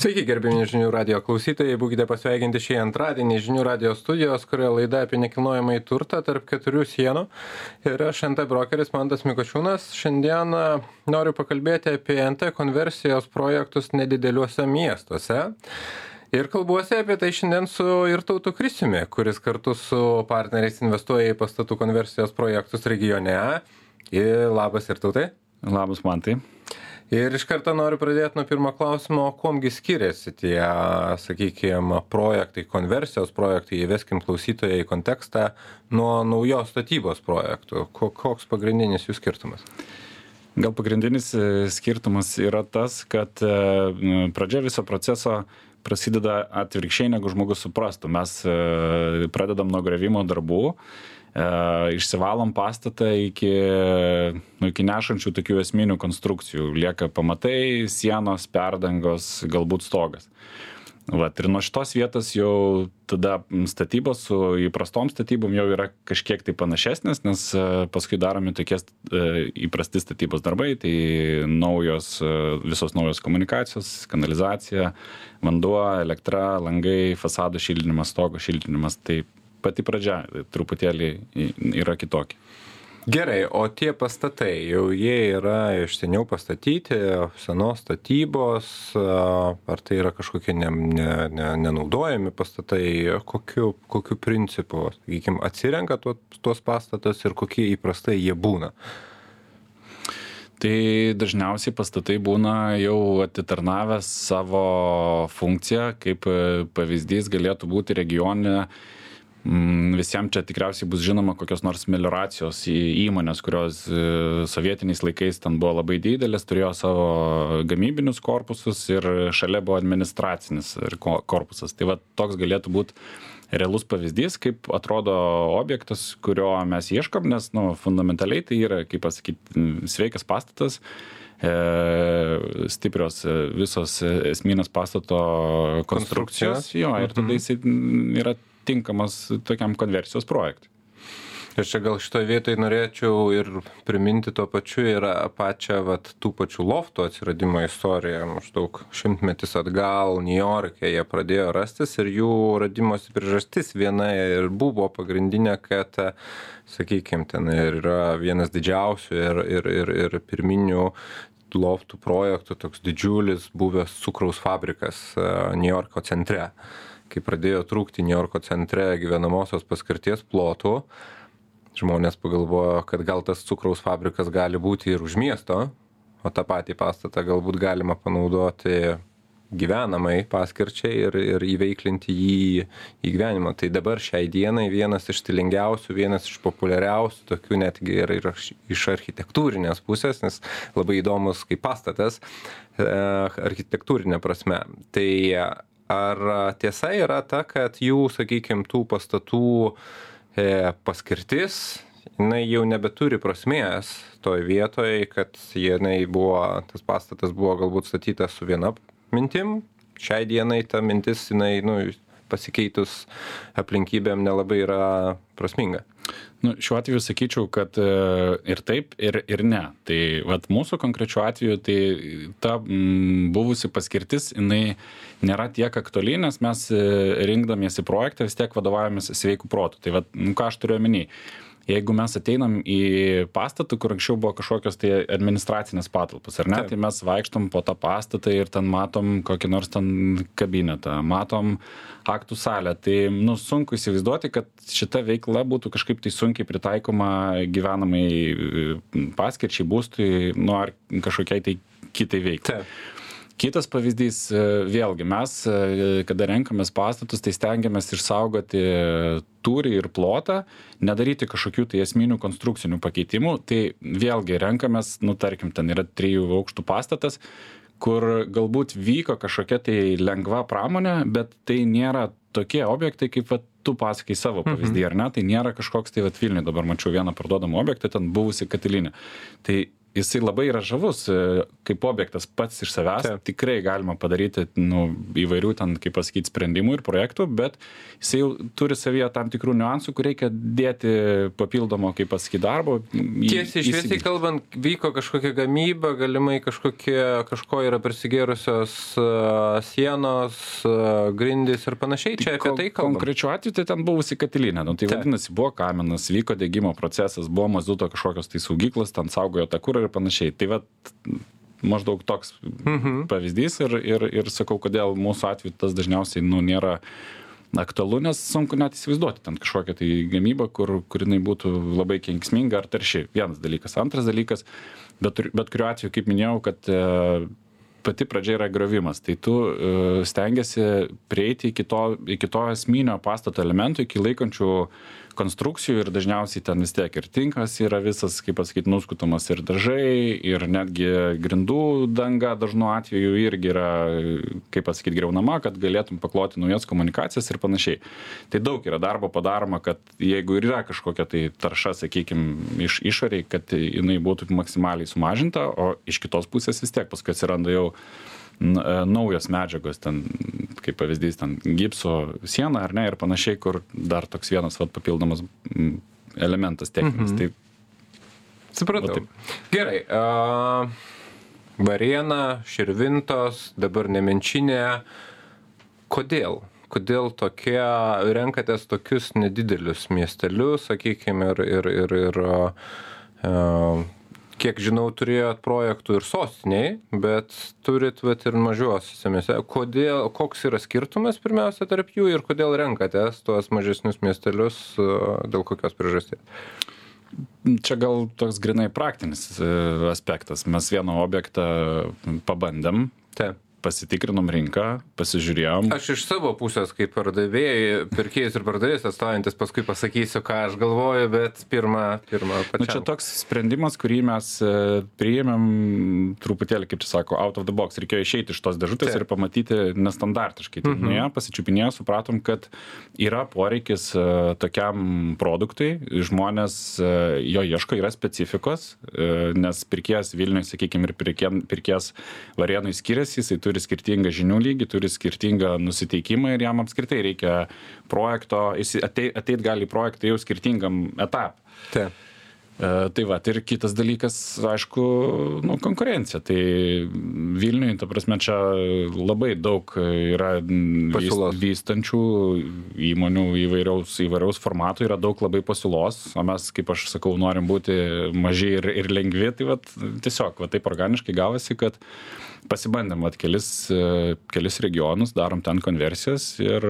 Sveiki, gerbėmi žinių radio klausytojai, būkite pasveikinti šį antradienį žinių radio studijos, kurioje laida apie nekilnojamą į turtą tarp keturių sienų. Ir aš NT brokeris Mantas Mikočiūnas. Šiandien noriu pakalbėti apie NT konversijos projektus nedideliuose miestuose. Ir kalbuosi apie tai šiandien su Irtautu Krisiumi, kuris kartu su partneriais investuoja į pastatų konversijos projektus regione. Ir labas Irtautai. Labas Mantai ir iš karto noriu pradėt nuo pirmo klausimo kuom gi skiriasi tie sakykim projektai konversijos projektai įveskim klausytoją į kontekstą nuo naujos statybos projektų? Ko koks pagrindinis jų skirtumas? Gal pagrindinis e, skirtumas yra tas kad e, pradžia viso proceso prasideda atvirkščiai negu žmogus suprastų. Mes e, pradedam nuo griovimo darbų E, išsivalom pastatą iki, nu, iki nešančių tokių esminių konstrukcijų. Lieka pamatai, sienos, perdangos, galbūt stogas. Vat, ir nuo šitos vietos jau tada statybos su įprastom statybom jau yra kažkiek tai panašesnės, nes e, paskui daromi tokie e, įprasti statybos darbai, tai naujos, visos naujos komunikacijos, kanalizacija, vanduo, elektra, langai, fasadų šildinimas, stogo šildinimas, tai pati pradžia truputėlį yra kitokia. Gerai, o tie pastatai, jau jie yra iš seniau pastatyti, senos statybos, ar tai yra kažkokie ne, ne, ne, nenaudojami pastatai, kokiu, kokiu principu, sakykime, atsirenka tuos, tuos pastatus ir kokie įprastai jie būna? Tai dažniausiai pastatai būna jau atitarnavę savo funkciją, kaip pavyzdys galėtų būti regioninė visiems čia tikriausiai bus žinoma kokios nors melioracijos įmonės, kurios e, sovietiniais laikais ten buvo labai didelės, turėjo savo gamybinius korpusus ir šalia buvo administracinis korpusas. Tai va toks galėtų būti realus pavyzdys, kaip atrodo objektas, kurio mes ieškom, nes nu, fundamentaliai tai yra, kaip pasakyti, sveikas pastatas e, stiprios e, visos esminės pastato konstrukcijos, jo, ir tada mhm. jis yra tinkamas tokiam konversijos projektui. Aš čia gal šitoje vietoje norėčiau ir priminti tuo pačiu ir pačią vat, tų pačių loftų atsiradimo istoriją. Maždaug šimtmetis atgal Niujorke jie pradėjo rastis ir jų radimosi priežastis viena ir buvo pagrindinė, kad, sakykime, ten yra vienas didžiausių ir, ir, ir, ir pirminių loftų projektų, toks didžiulis buvęs cukraus fabrikas Niujorko centre kai pradėjo trūkti niujorko centre gyvenamosios paskirties plotų žmonės pagalvojo kad gal tas cukraus fabrikas gali būti ir už miesto o tą patį pastatą galbūt galima panaudoti gyvenamai paskirčiai ir ir įveiklinti jį į gyvenimą. Tai dabar šiai dienai vienas iš stilingiausių vienas iš populiariausių tokių netgi ir ir iš architektūrinės pusės nes labai įdomus kaip pastatas e, architektūrine prasme. Tai ar tiesa yra ta kad jų sakykim tų pastatų e, paskirtis jinai jau nebeturi prasmės toj vietoj kad jinai buvo tas pastatas buvo galbūt statytas su viena mintim. Šiai dienai ta mintis jinai nu pasikeitus aplinkybėm nelabai yra prasminga nu šiuo atveju sakyčiau kad e, ir taip ir ir ne. Tai vat mūsų konkrečiu atveju tai ta mm, buvusi paskirtis jinai nėra tiek aktuali nes mes e, rinkdamiesi projektą vis tiek vadovaujamės sveiku protu. Tai vat nu ką aš turiu omeny jeigu mes ateinam į pastatą kur anksčiau buvo kažkokios tai administracinės patalpos ar ne tai mes vaikštom po tą pastatą ir ten matom kokį nors ten kabinetą matom aktų salę. Tai nu sunku įsivaizduoti kad šita veikla būtų kažkaip tai sunkiai pritaikoma gyvenamai paskirčiai būstui nu ar kažkokiai tai kitai veiklai kitas pavyzdys e, vėlgi mes e, kada renkamės pastatus tai stengiamės išsaugoti tūrį ir plotą nedaryti kažkokių tai esminių konstrukcinių pakeitimų. Tai vėlgi renkamės nu tarkim ten yra trijų aukštų pastatas kur galbūt vyko kažkokia tai lengva pramonė bet tai nėra tokie objektai kaip vat tu pasakojai savo mhm. pavyzdį ar ne? Tai nėra kažkoks tai vat vilniuj dabar mačiau vieną parduodamą objektą ten buvusi katilinė. Tai jisai labai yra žavus e, kaip objektas pats iš savęs Taip. tikrai galima padaryti nu įvairių ten kaip pasakyt sprendimų ir projektų bet jisai turi savyje tam tikrų niuansų kur reikia dėti papildomo kaip pasakyt darbo Tiesiai šviesiai įsigyti. kalbant, vyko kažkokia gamyba, galimai kažkokie, kažko yra prisigėrusios uh, sienos, uh, grindys ir panašiai. Čia apie tai kalbam. Konkrečiu atveju tai ten buvusi katilinė. Nu, tai Taip. vadinasi, buvo kaminas, vyko degimo procesas, buvo mazuto kažkokios tai saugyklos, ten saugojo tą kurą ir panašiai. Tai vad maždaug toks Mhm. pavyzdys ir, ir, ir sakau, kodėl mūsų atveju tas dažniausiai nu, nėra aktualu, nes sunku net įsivaizduoti ten kažkokią tai gamybą, kur, kur jinai būtų labai kenksminga ar tarši. Vienas dalykas. Antras dalykas, bet, bet kuriuo atveju, kaip minėjau, kad e, pati pradžia yra grovimas. Tai tu e, stengiasi prieiti iki to, iki to esminio pastato elementų, iki laikančių konstrukcijų ir dažniausiai ten vis tiek ir tinkas yra visas, kaip pasakyti, nuskutamas ir dažai, ir netgi grindų danga dažnu atveju irgi yra, kaip pasakyti, greunama, kad galėtum pakloti naujas komunikacijas ir panašiai. Tai daug yra darbo padaroma, kad jeigu ir yra kažkokia tai tarša, sakykime, iš išoriai, kad jinai būtų maksimaliai sumažinta, o iš kitos pusės vis tiek paskui atsiranda jau naujos medžiagos, ten, kaip pavyzdys, ten gipso siena ar ne ir panašiai, kur dar toks vienas vat, papildomas elementas techninis. Mhm. Tai Supratau. Taip. Gerai. Uh, Varėna, Širvintos, dabar Nemenčinė. Kodėl? Kodėl tokie, renkatės tokius nedidelius miestelius, sakykime, ir, ir, ir, ir uh, kiek žinau, turėjot projektų ir sostiniai, bet turit vat, ir mažiuosiuose mieste. Kodėl, koks yra skirtumas pirmiausia tarp jų ir kodėl renkatės tuos mažesnius miestelius, uh, dėl kokios priežasties? Čia gal toks grinai praktinis e, aspektas. Mes vieną objektą pabandėm, Taip. Pasitikrinom rinką, pasižiūrėjom. Aš iš savo pusės, kaip pardavėjai, pirkėjus ir pardavėjus atstovaujantis, paskui pasakysiu, ką aš galvoju, bet pirmą, pirmą Nu, pačiam. čia toks sprendimas, kurį mes e, priėmėm truputėlį, kaip čia sako, out of the box. Reikėjo išeiti iš tos dėžutės Taip. ir pamatyti nestandartiškai. Mhm. nuėję, pasičiupinėję, supratom, kad yra poreikis e, tokiam produktui. Žmonės e, jo ieško, yra specifikos, nes pirkėjas Vilniui, sakykime, ir pirkėjas Varienui skiriasi, jisai turi skirtingą žinių lygį, turi skirtingą nusiteikimą ir jam apskritai reikia projekto, jis ateit, ateit gali projektą jau skirtingam etapui. Taip. E, Tai va, ir kitas dalykas, aišku, nu, konkurencija. Tai Vilniui, ta prasme, čia labai daug yra Pasiūlos. vystančių įmonių įvairiaus, įvairiaus formatų, yra daug labai pasiūlos, o mes, kaip aš sakau, norim būti maži ir, ir lengvi, tai va, tiesiog va, taip organiškai gavosi, kad pasibandėm va, kelis, e, kelis regionus, darom ten konversijas ir,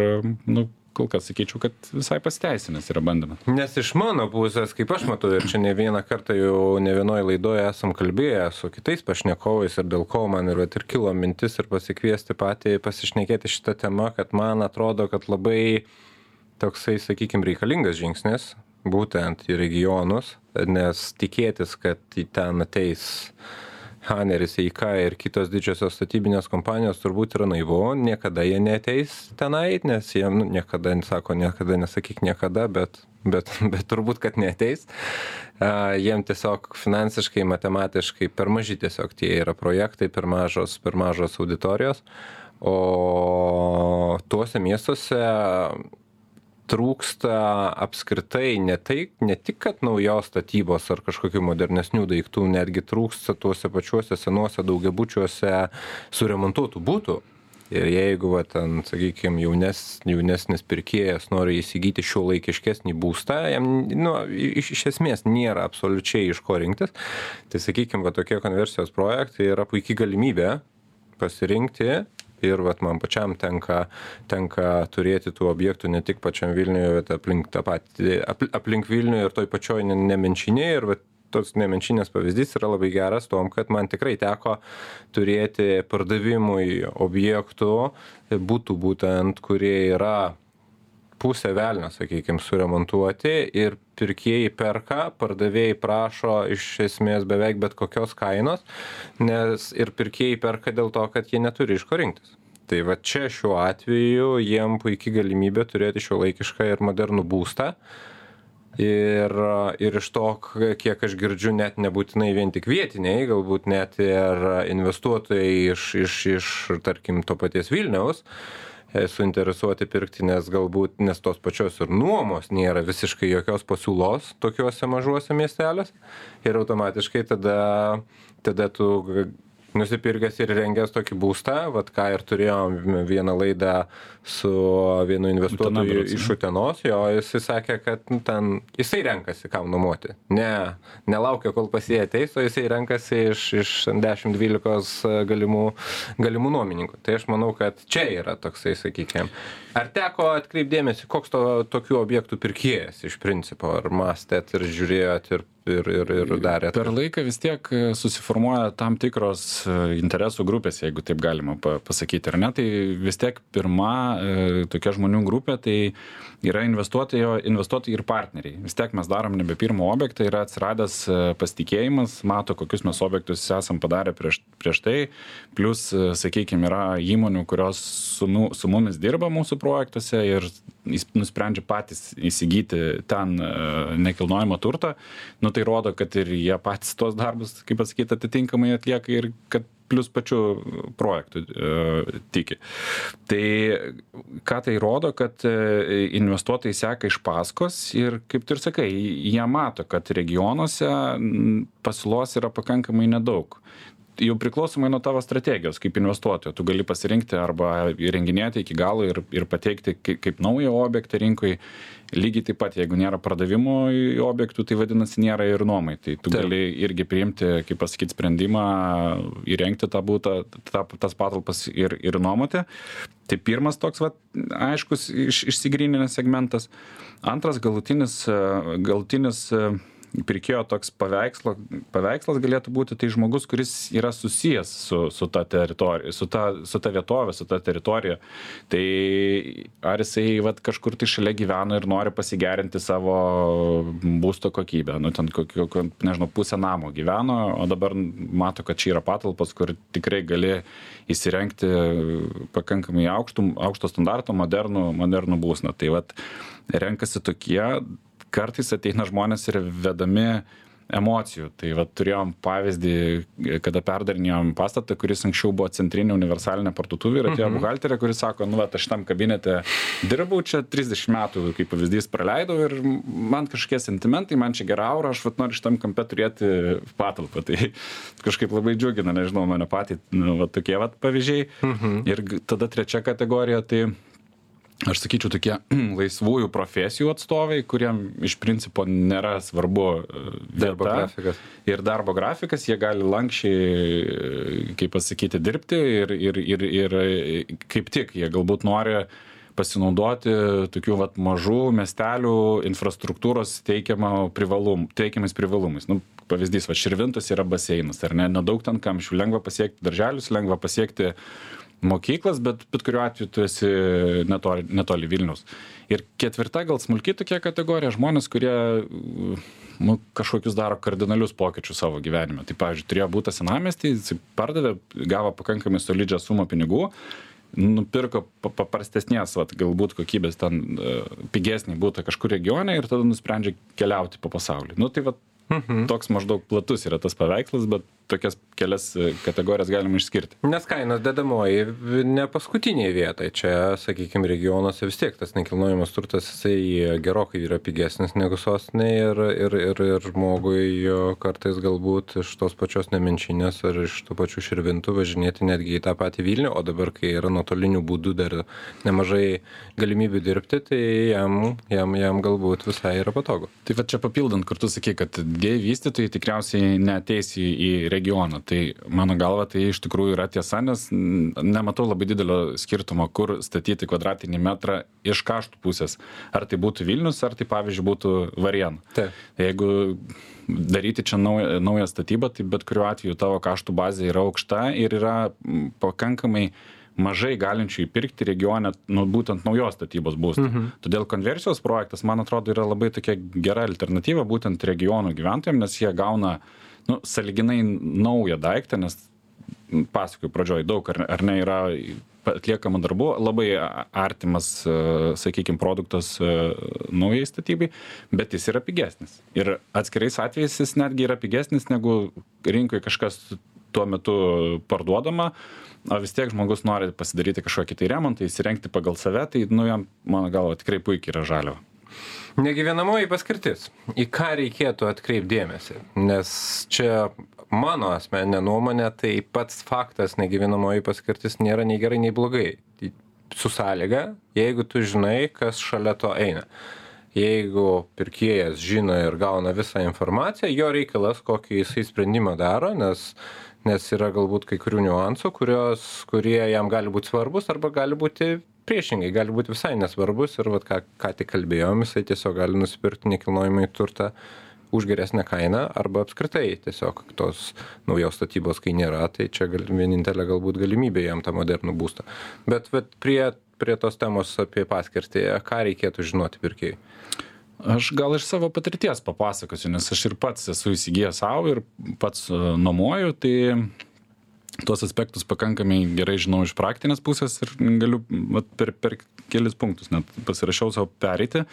nu, kol kas sakyčiau, kad visai pasiteisinęs yra bandymas. Nes iš mano pusės, kaip aš matau, ir čia ne vieną kartą jau ne vienoje laidoje esam kalbėję su kitais pašnekovais ir dėl ko man ir, vat ir kilo mintis ir pasikviesti patį pasišnekėti šitą temą, kad man atrodo, kad labai toksai, sakykime, reikalingas žingsnis būtent į regionus, nes tikėtis, kad ten ateis Haneris, EIK ir kitos didžiosios statybinės kompanijos turbūt yra naivu, niekada jie neteis tenai, nes jie, nu, niekada, sako, niekada, nesakyk niekada, bet, bet, bet turbūt, kad neteis. Uh, jiem tiesiog finansiškai, matematiškai per maži tiesiog tie yra projektai, per mažos, per mažos auditorijos. O tuose miestuose trūksta apskritai ne tai ne tik kad naujos statybos ar kažkokių modernesnių daiktų netgi trūksta tuose pačiuose senuose daugiabučiuose suremontuotų butų. Ir jeigu va ten sakykim jaunes jaunesnis pirkėjas nori įsigyti šiuolaikiškesnį būstą jam nu iš iš esmės nėra absoliučiai iš ko rinktis. Tai sakykim va tokie konversijos projektai yra puiki galimybė pasirinkti ir vat man pačiam tenka tenka turėti tų objektų ne tik pačiam vilniuje bet aplink tą patį apl aplink vilnių ir toj pačioj ne nemenčinėj ir vat tos nemenčinės pavyzdys yra labai geras tuom kad man tikrai teko turėti pardavimui objektų butų būtent kurie yra pusę velnio sakykim suremontuoti ir pirkėjai perka pardavėjai prašo iš esmės beveik bet kokios kainos nes ir pirkėjai perka dėl to kad jie neturi iš ko rinktis. Tai va čia šiuo atveju jiem puiki galimybė turėti šiuolaikišką ir modernų būstą. Ir ir iš to kiek aš girdžiu net nebūtinai vien tik vietiniai galbūt net ir investuotojai iš iš iš tarkim to paties vilniaus e, suinteresuoti pirkti nes galbūt nes tos pačios ir nuomos nėra visiškai jokios pasiūlos tokiuose mažuose miesteliuose. Ir automatiškai tada tada tu nusipirkęs ir įrengęs tokį būstą vat ką ir turėjom vieną laidą su vienu investuotoju iš utenos jo jisai sakė kad nu ten jisai renkasi kam nuomoti ne nelaukia kol pas jį ateis o jisai renkasi iš iš dešim dvylikos galimų galimų nuomininkų. Tai aš manau kad čia yra toksai sakykim ar teko atkreipt dėmesį koks to tokių objektų pirkėjas iš principo ar mąstėt ir žiūrėjot ir ir ir ir darėt per laiką vis tiek susiformuoja tam tikros interesų grupės jeigu taip galima pa pasakyti ar ne? Tai vis tiek pirma e, tokia žmonių grupė tai yra investuotojo investuotojai ir partneriai. Vis tiek mes darom nebe pirmą objektą yra atsiradęs e, pasitikėjimas mato kokius mes objektus esam padarę prieš prieš tai plius e, sakykim yra įmonių kurios su mu su mumis dirba mūsų projektuose ir jis nusprendžia patys įsigyti ten nekilnojamą turtą nu tai rodo kad ir jie patys tuos darbus kaip pasakyt atitinkamai atlieka ir kad plius pačiu projektu e, tiki. Tai ką tai rodo, kad e, investuotojai seka iš paskos ir, kaip tu ir sakai, jie mato, kad regionuose pasiūlos yra pakankamai nedaug jau priklausomai nuo tavo strategijos kaip investuotojo tu gali pasirinkti arba įrenginėti iki galo ir ir pateikti kaip kaip naują objektą rinkoj. Lygiai taip pat jeigu nėra pardavimo objektų tai vadinasi nėra ir nuomai. Tai tu gali irgi priimti kaip pasakyt sprendimą įrengti tą butą tą tas patalpas ir ir nuomoti. Tai pirmas toks vat aiškus iš išsigryninęs segmentas. Antras galutinis galutinis pirkėjo toks paveikslo paveikslas galėtų būti tai žmogus kuris yra susijęs su su ta teritorija su ta su ta vietove su ta teritorija. Tai ar jisai vat kažkur tai šalia gyvena ir nori pasigerinti savo būsto kokybę? Nu ten kokio nežinau pusę namo gyveno o dabar mato kad čia yra patalpos kur tikrai gali įsirengti pakankamai aukštų aukšto standarto modernų modernų būstą tai vat renkasi tokie kartais ateina žmonės ir vedami emocijų tai vat turėjom pavyzdį kada perdarinėjom pastatą kuris anksčiau buvo centrinė universalinė parduotuvė ir atėjo Mhm. buhalterė kuri sako nu vat aš šitam kabinete dirbau čia trisdešim metų kaip pavyzdys praleidau ir man kažkokie sentimentai man čia gera aura aš vat noriu šitam kampe turėti patalpą tai kažkaip labai džiugina nežinau mane patį nu va tokie vat pavyzdžiai Mhm. ir g- tada trečia kategorija tai aš sakyčiau tokie laisvųjų profesijų atstovai kuriem iš principo nėra svarbu e, darbo grafikas. ir darbo grafikas jie gali lanksčiai kaip pasakyti dirbti ir ir ir ir kaip tik jie galbūt nori pasinaudoti tokių vat mažų miestelių infrastruktūros teikiama privalum teikiamais privalumais. Nu pavyzdys va širvintos yra baseinas ar ne? Nedaug ten kamščių. Lengva pasiekti darželius lengva pasiekti mokyklas bet bet kuriuo atveju tu esi netoli netoli vilniaus. Ir ketvirta gal smulki tokia kategorija žmonės kurie nu kažkokius daro kardinalius pokyčius savo gyvenime. Tai pavyzdžiui turėjo butą senamiesty jisai pardavė gavo pakankamai solidžią sumą pinigų nupirko pa paprastesnės vat galbūt kokybės ten e, pigesnį butą kažkur regione ir tada nusprendžia keliauti po pasaulį. Nu tai vat Mhm. toks maždaug platus yra tas paveikslas bet tokias kelias e, kategorijas galima išskirti Nes kainos dedamoji ne paskutinėje vietoje. Čia, sakykime, regionuose vis tiek tas nekilnojamas turtas, jisai gerokai yra pigesnis negu sostinėje ir, ir, ir, ir žmogui jo kartais galbūt iš tos pačios nemenčinės ar iš tų pačių širvintų važinėti netgi į tą patį Vilnių, o dabar, kai yra nuotolinių būdų dar nemažai galimybių dirbti, tai jam, jam, jam galbūt visai yra patogu. Tai va čia papildant, kur tu sakai, kad dėjai vystytojai tikriausiai neteis į, į regioną. Tai mano galva tai iš tikrųjų yra tiesa, nes nematau labai didelio skirtumo, kur statyti kvadratinį metrą iš kaštų pusės. Ar tai būtų Vilnius, ar tai pavyzdžiui būtų. Taip. Jeigu daryti čia naują, naują statybą, tai bet kuriuo atveju tavo kaštų bazė yra aukšta ir yra pakankamai mažai galinčių įpirkti regione, nu, būtent naujos statybos būstą. Mhm. Todėl konversijos projektas, man atrodo, yra labai tokia gera alternatyva būtent regionų gyventojams, nes jie gauna, nu, saliginai naują daiktą, nes pasakoju pradžioj daug, ar, ar ne, yra atliekamų darbų, labai artimas, sakykime, produktas naujai statybai, bet jis yra pigesnis. Ir atskirais atvejais jis netgi yra pigesnis negu rinkoje kažkas tuo metu parduodama, o vis tiek žmogus nori pasidaryti kažkokį tai remontą, įsirengti pagal save, tai, nu, jam, mano galva, tikrai puikiai yra žaliava. Negyvenamoji paskirtis. Į ką reikėtų atkreipdėmėsi? Nes čia mano asmeninė nuomonė, tai pats faktas negyvenamoji paskirtis nėra nei gerai, nei blogai. Su sąlyga, jeigu tu žinai, kas šalia to eina jeigu pirkėjas žino ir gauna visą informaciją, jo reikalas, kokį jisai sprendimą daro, nes nes yra galbūt kai kurių niuansų, kurios, kurie jam gali būti svarbus arba gali būti priešingai, gali būti visai nesvarbus ir vat, ką, ką tik kalbėjom, jisai tiesiog gali nusipirkti nekilnojimą į turtą už geresnę kainą arba apskritai tiesiog tos naujos statybos, kai nėra, tai čia gal, vienintelė galbūt galimybė jam tą modernų būstą. Bet, bet prie, prie tos temos apie paskirtį, ką reikėtų žinoti pirkėjai? Aš gal iš savo patirties papasakosiu, nes aš ir pats esu įsigijęs savo ir pats e, nuomoju, tai tuos aspektus pakankamai gerai žinau iš praktinės pusės ir galiu vat, per, per kelis punktus net pasirašiau savo pereiti.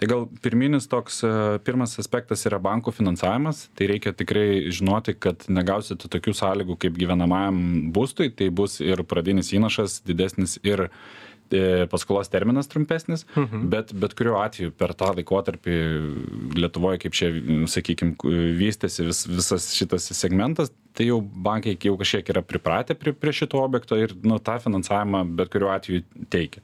Tai gal pirminis toks, e, pirmas aspektas yra bankų finansavimas. Tai reikia tikrai žinoti, kad negausite tokių sąlygų kaip gyvenamajam būstui, tai bus ir pradinis įnašas didesnis ir E, paskolos terminas trumpesnis, mhm. bet bet kuriuo atveju per tą laikotarpį Lietuvoje, kaip čia, sakykime, vystėsi vis, visas šitas segmentas, tai jau bankai jau kažkiek yra pripratę prie, prie šito objekto ir nu, tą finansavimą bet kuriuo atveju teikia.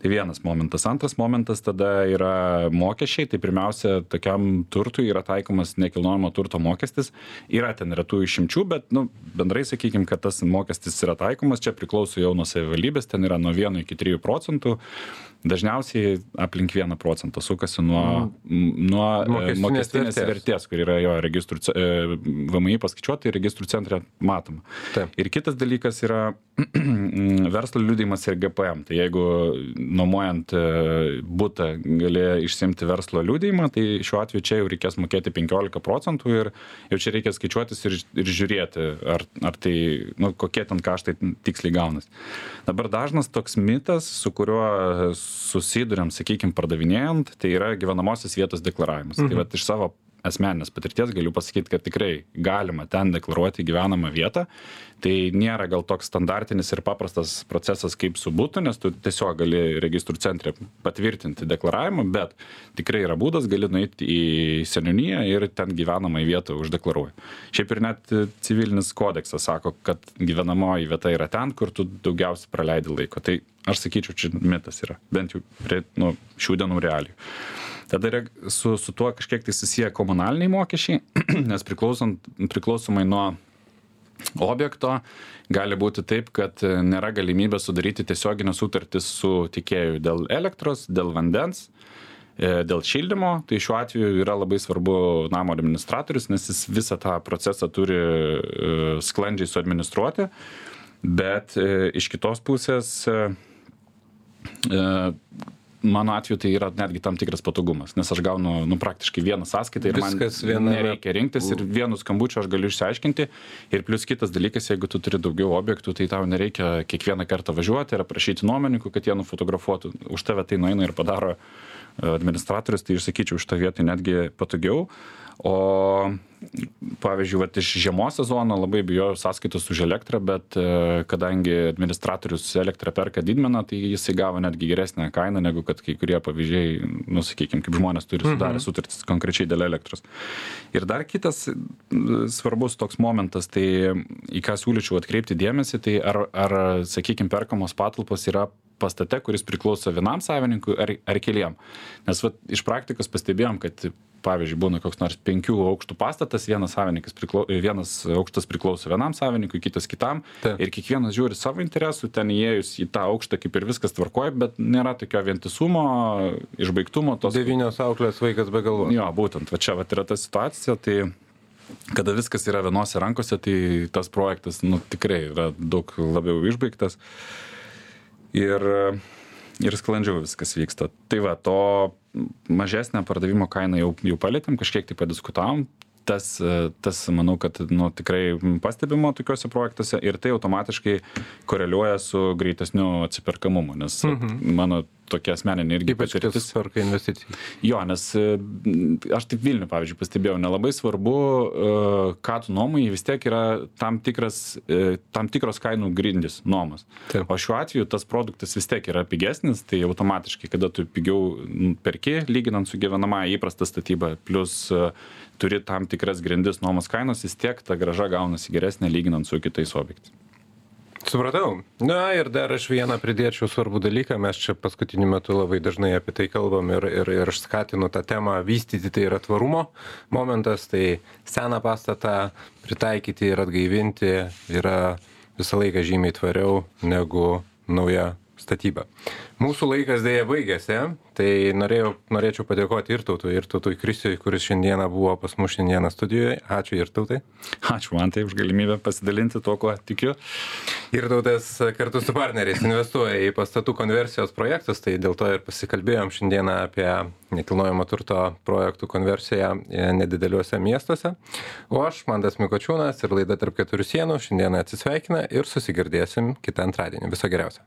Tai vienas momentas. Antras momentas tada yra mokesčiai. Tai pirmiausia, tokiam turtui yra taikomas nekilnojamo turto mokestis. Yra ten retų išimčių, bet nu, bendrai sakykime, kad tas mokestis yra taikomas, čia priklauso jau nuo savivaldybės, ten yra nuo 1 iki 3 procentų dažniausiai aplink vieną procentą sukasi nuo, mm. nuo e, mokestinės, mokestinės vertės. vertės, kur yra jo registrų, e, VMI paskaičiuota ir registrų centre matoma. Taip. Ir kitas dalykas yra verslo liudijimas ir GPM. Tai jeigu nuomojant e, būtą gali išsimti verslo liudijimą, tai šiuo atveju čia jau reikės mokėti 15 procentų ir jau čia reikia skaičiuotis ir, ir žiūrėti, ar, ar tai, nu, kokie ten kaštai tiksliai gaunas. Dabar dažnas toks mitas, su kuriuo susiduriam, sakykime, pardavinėjant, tai yra gyvenamosios vietos deklaravimas. Tai mhm. Tai va iš savo asmeninės patirties galiu pasakyti, kad tikrai galima ten deklaruoti gyvenamą vietą. Tai nėra gal toks standartinis ir paprastas procesas kaip su būtu, nes tu tiesiog gali registrų centre patvirtinti deklaravimą, bet tikrai yra būdas, gali nueiti į seniūniją ir ten gyvenamą vietą uždeklaruoji. Šiaip ir net civilinis kodeksas sako, kad gyvenamoji vieta yra ten, kur tu daugiausiai praleidi laiko. Tai aš sakyčiau, čia mitas yra, bent jau prie nu, šių dienų realijų. Tada yra su, su tuo kažkiek tai susiję komunaliniai mokesčiai, nes priklausomai nuo objekto gali būti taip, kad nėra galimybė sudaryti tiesioginę sutartį su tikėju dėl elektros, dėl vandens, e, dėl šildymo. Tai šiuo atveju yra labai svarbu namo administratorius, nes jis visą tą procesą turi e, sklandžiai suadministruoti. Bet e, iš kitos pusės mano atveju tai yra netgi tam tikras patogumas, nes aš gaunu nu, praktiškai vieną sąskaitą ir man nereikia rinktis ir vienu skambučiu aš galiu išsiaiškinti. Ir plus kitas dalykas, jeigu tu turi daugiau objektų, tai tau nereikia kiekvieną kartą važiuoti ir prašyti nuomininkų, kad jie nufotografuotų. Už tave tai nueina ir padaro administratorius, tai aš sakyčiau, šitą vietą netgi patogiau. O pavyzdžiui, vat, iš žiemos sezono labai bijojau sąskaitos už elektrą, bet e, kadangi administratorius elektrą perka didmeną, tai jisai gavo netgi geresnę kainą negu kad kai kurie pavyzdžiai, nu, sakykime, kaip žmonės turi sudarę mhm. sutartis konkrečiai dėl elektros. Ir dar kitas svarbus toks momentas, tai į ką siūlyčiau atkreipti dėmesį, tai ar, ar sakykime, perkamos patalpos yra pastate, kuris priklauso vienam savininkui ar, ar keliem. Nes vat, iš praktikos pastebėjom, kad pavyzdžiui, būna koks nors penkių aukštų pastatas, vienas savininkas priklauso, vienas aukštas priklauso vienam savininkui, kitas kitam. Ir kiekvienas žiūri savo interesų, ten įėjus į tą aukštą kaip ir viskas tvarkoja, bet nėra tokio vientisumo, išbaigtumo. Tos... Devynios auklės vaikas be galvos. Jo, būtent, va čia va yra ta situacija. Tai kada viskas yra vienose rankose, tai tas projektas nu, tikrai yra daug labiau išbaigtas ir, ir sklandžiau viskas vyksta. Tai va, to mažesnę pardavimo kainą jau, jau palėtėm, kažkiek tai padiskutavom. tas tas manau kad nu tikrai pastebima tokiuose projektuose ir tai automatiškai koreliuoja su greitesniu atsiperkamumu nes mano tokia asmeninė irgi Ypač patirtis perka investicijas. Jo, nes e, aš taip Vilnių, pavyzdžiui, pastebėjau, nelabai svarbu, e, ką tu nuomoji, vis tiek yra tam, tikras, e, tam tikros kainų grindis nuomos. Taip. O šiuo atveju tas produktas vis tiek yra pigesnis, tai automatiškai, kada tu pigiau perki, lyginant su gyvenamąją įprastą statybą, plus turi tam tikras grindis nuomos kainos, vis tiek ta graža gaunasi geresnė lyginant su kitais objektais. Supratau. Na ir dar aš vieną pridėčiau svarbų dalyką. Mes čia paskutiniu metu labai dažnai apie tai kalbam ir, ir, ir aš skatinu tą temą vystyti. Tai yra tvarumo momentas. Tai seną pastatą pritaikyti ir atgaivinti yra visą laiką žymiai tvariau negu nauja statyba. Mūsų laikas dėja baigėsi, tai norėjau, norėčiau padėkoti ir tautui, ir tautui Kristijui, kuris šiandieną buvo pas mus šiandieną studijoje. Ačiū ir tautai. Ačiū man tai už galimybę pasidalinti tuo, kuo tikiu. Ir tautas kartu su partneriais investuoja į pastatų konversijos projektus, tai dėl to ir pasikalbėjom šiandieną apie nekilnojamo turto projektų konversiją e, nedideliuose miestuose. O aš, Mandas Mikočiūnas ir laida tarp keturių sienų, šiandieną atsisveikina ir susigirdėsim kitą antradienį. Viso geriausio.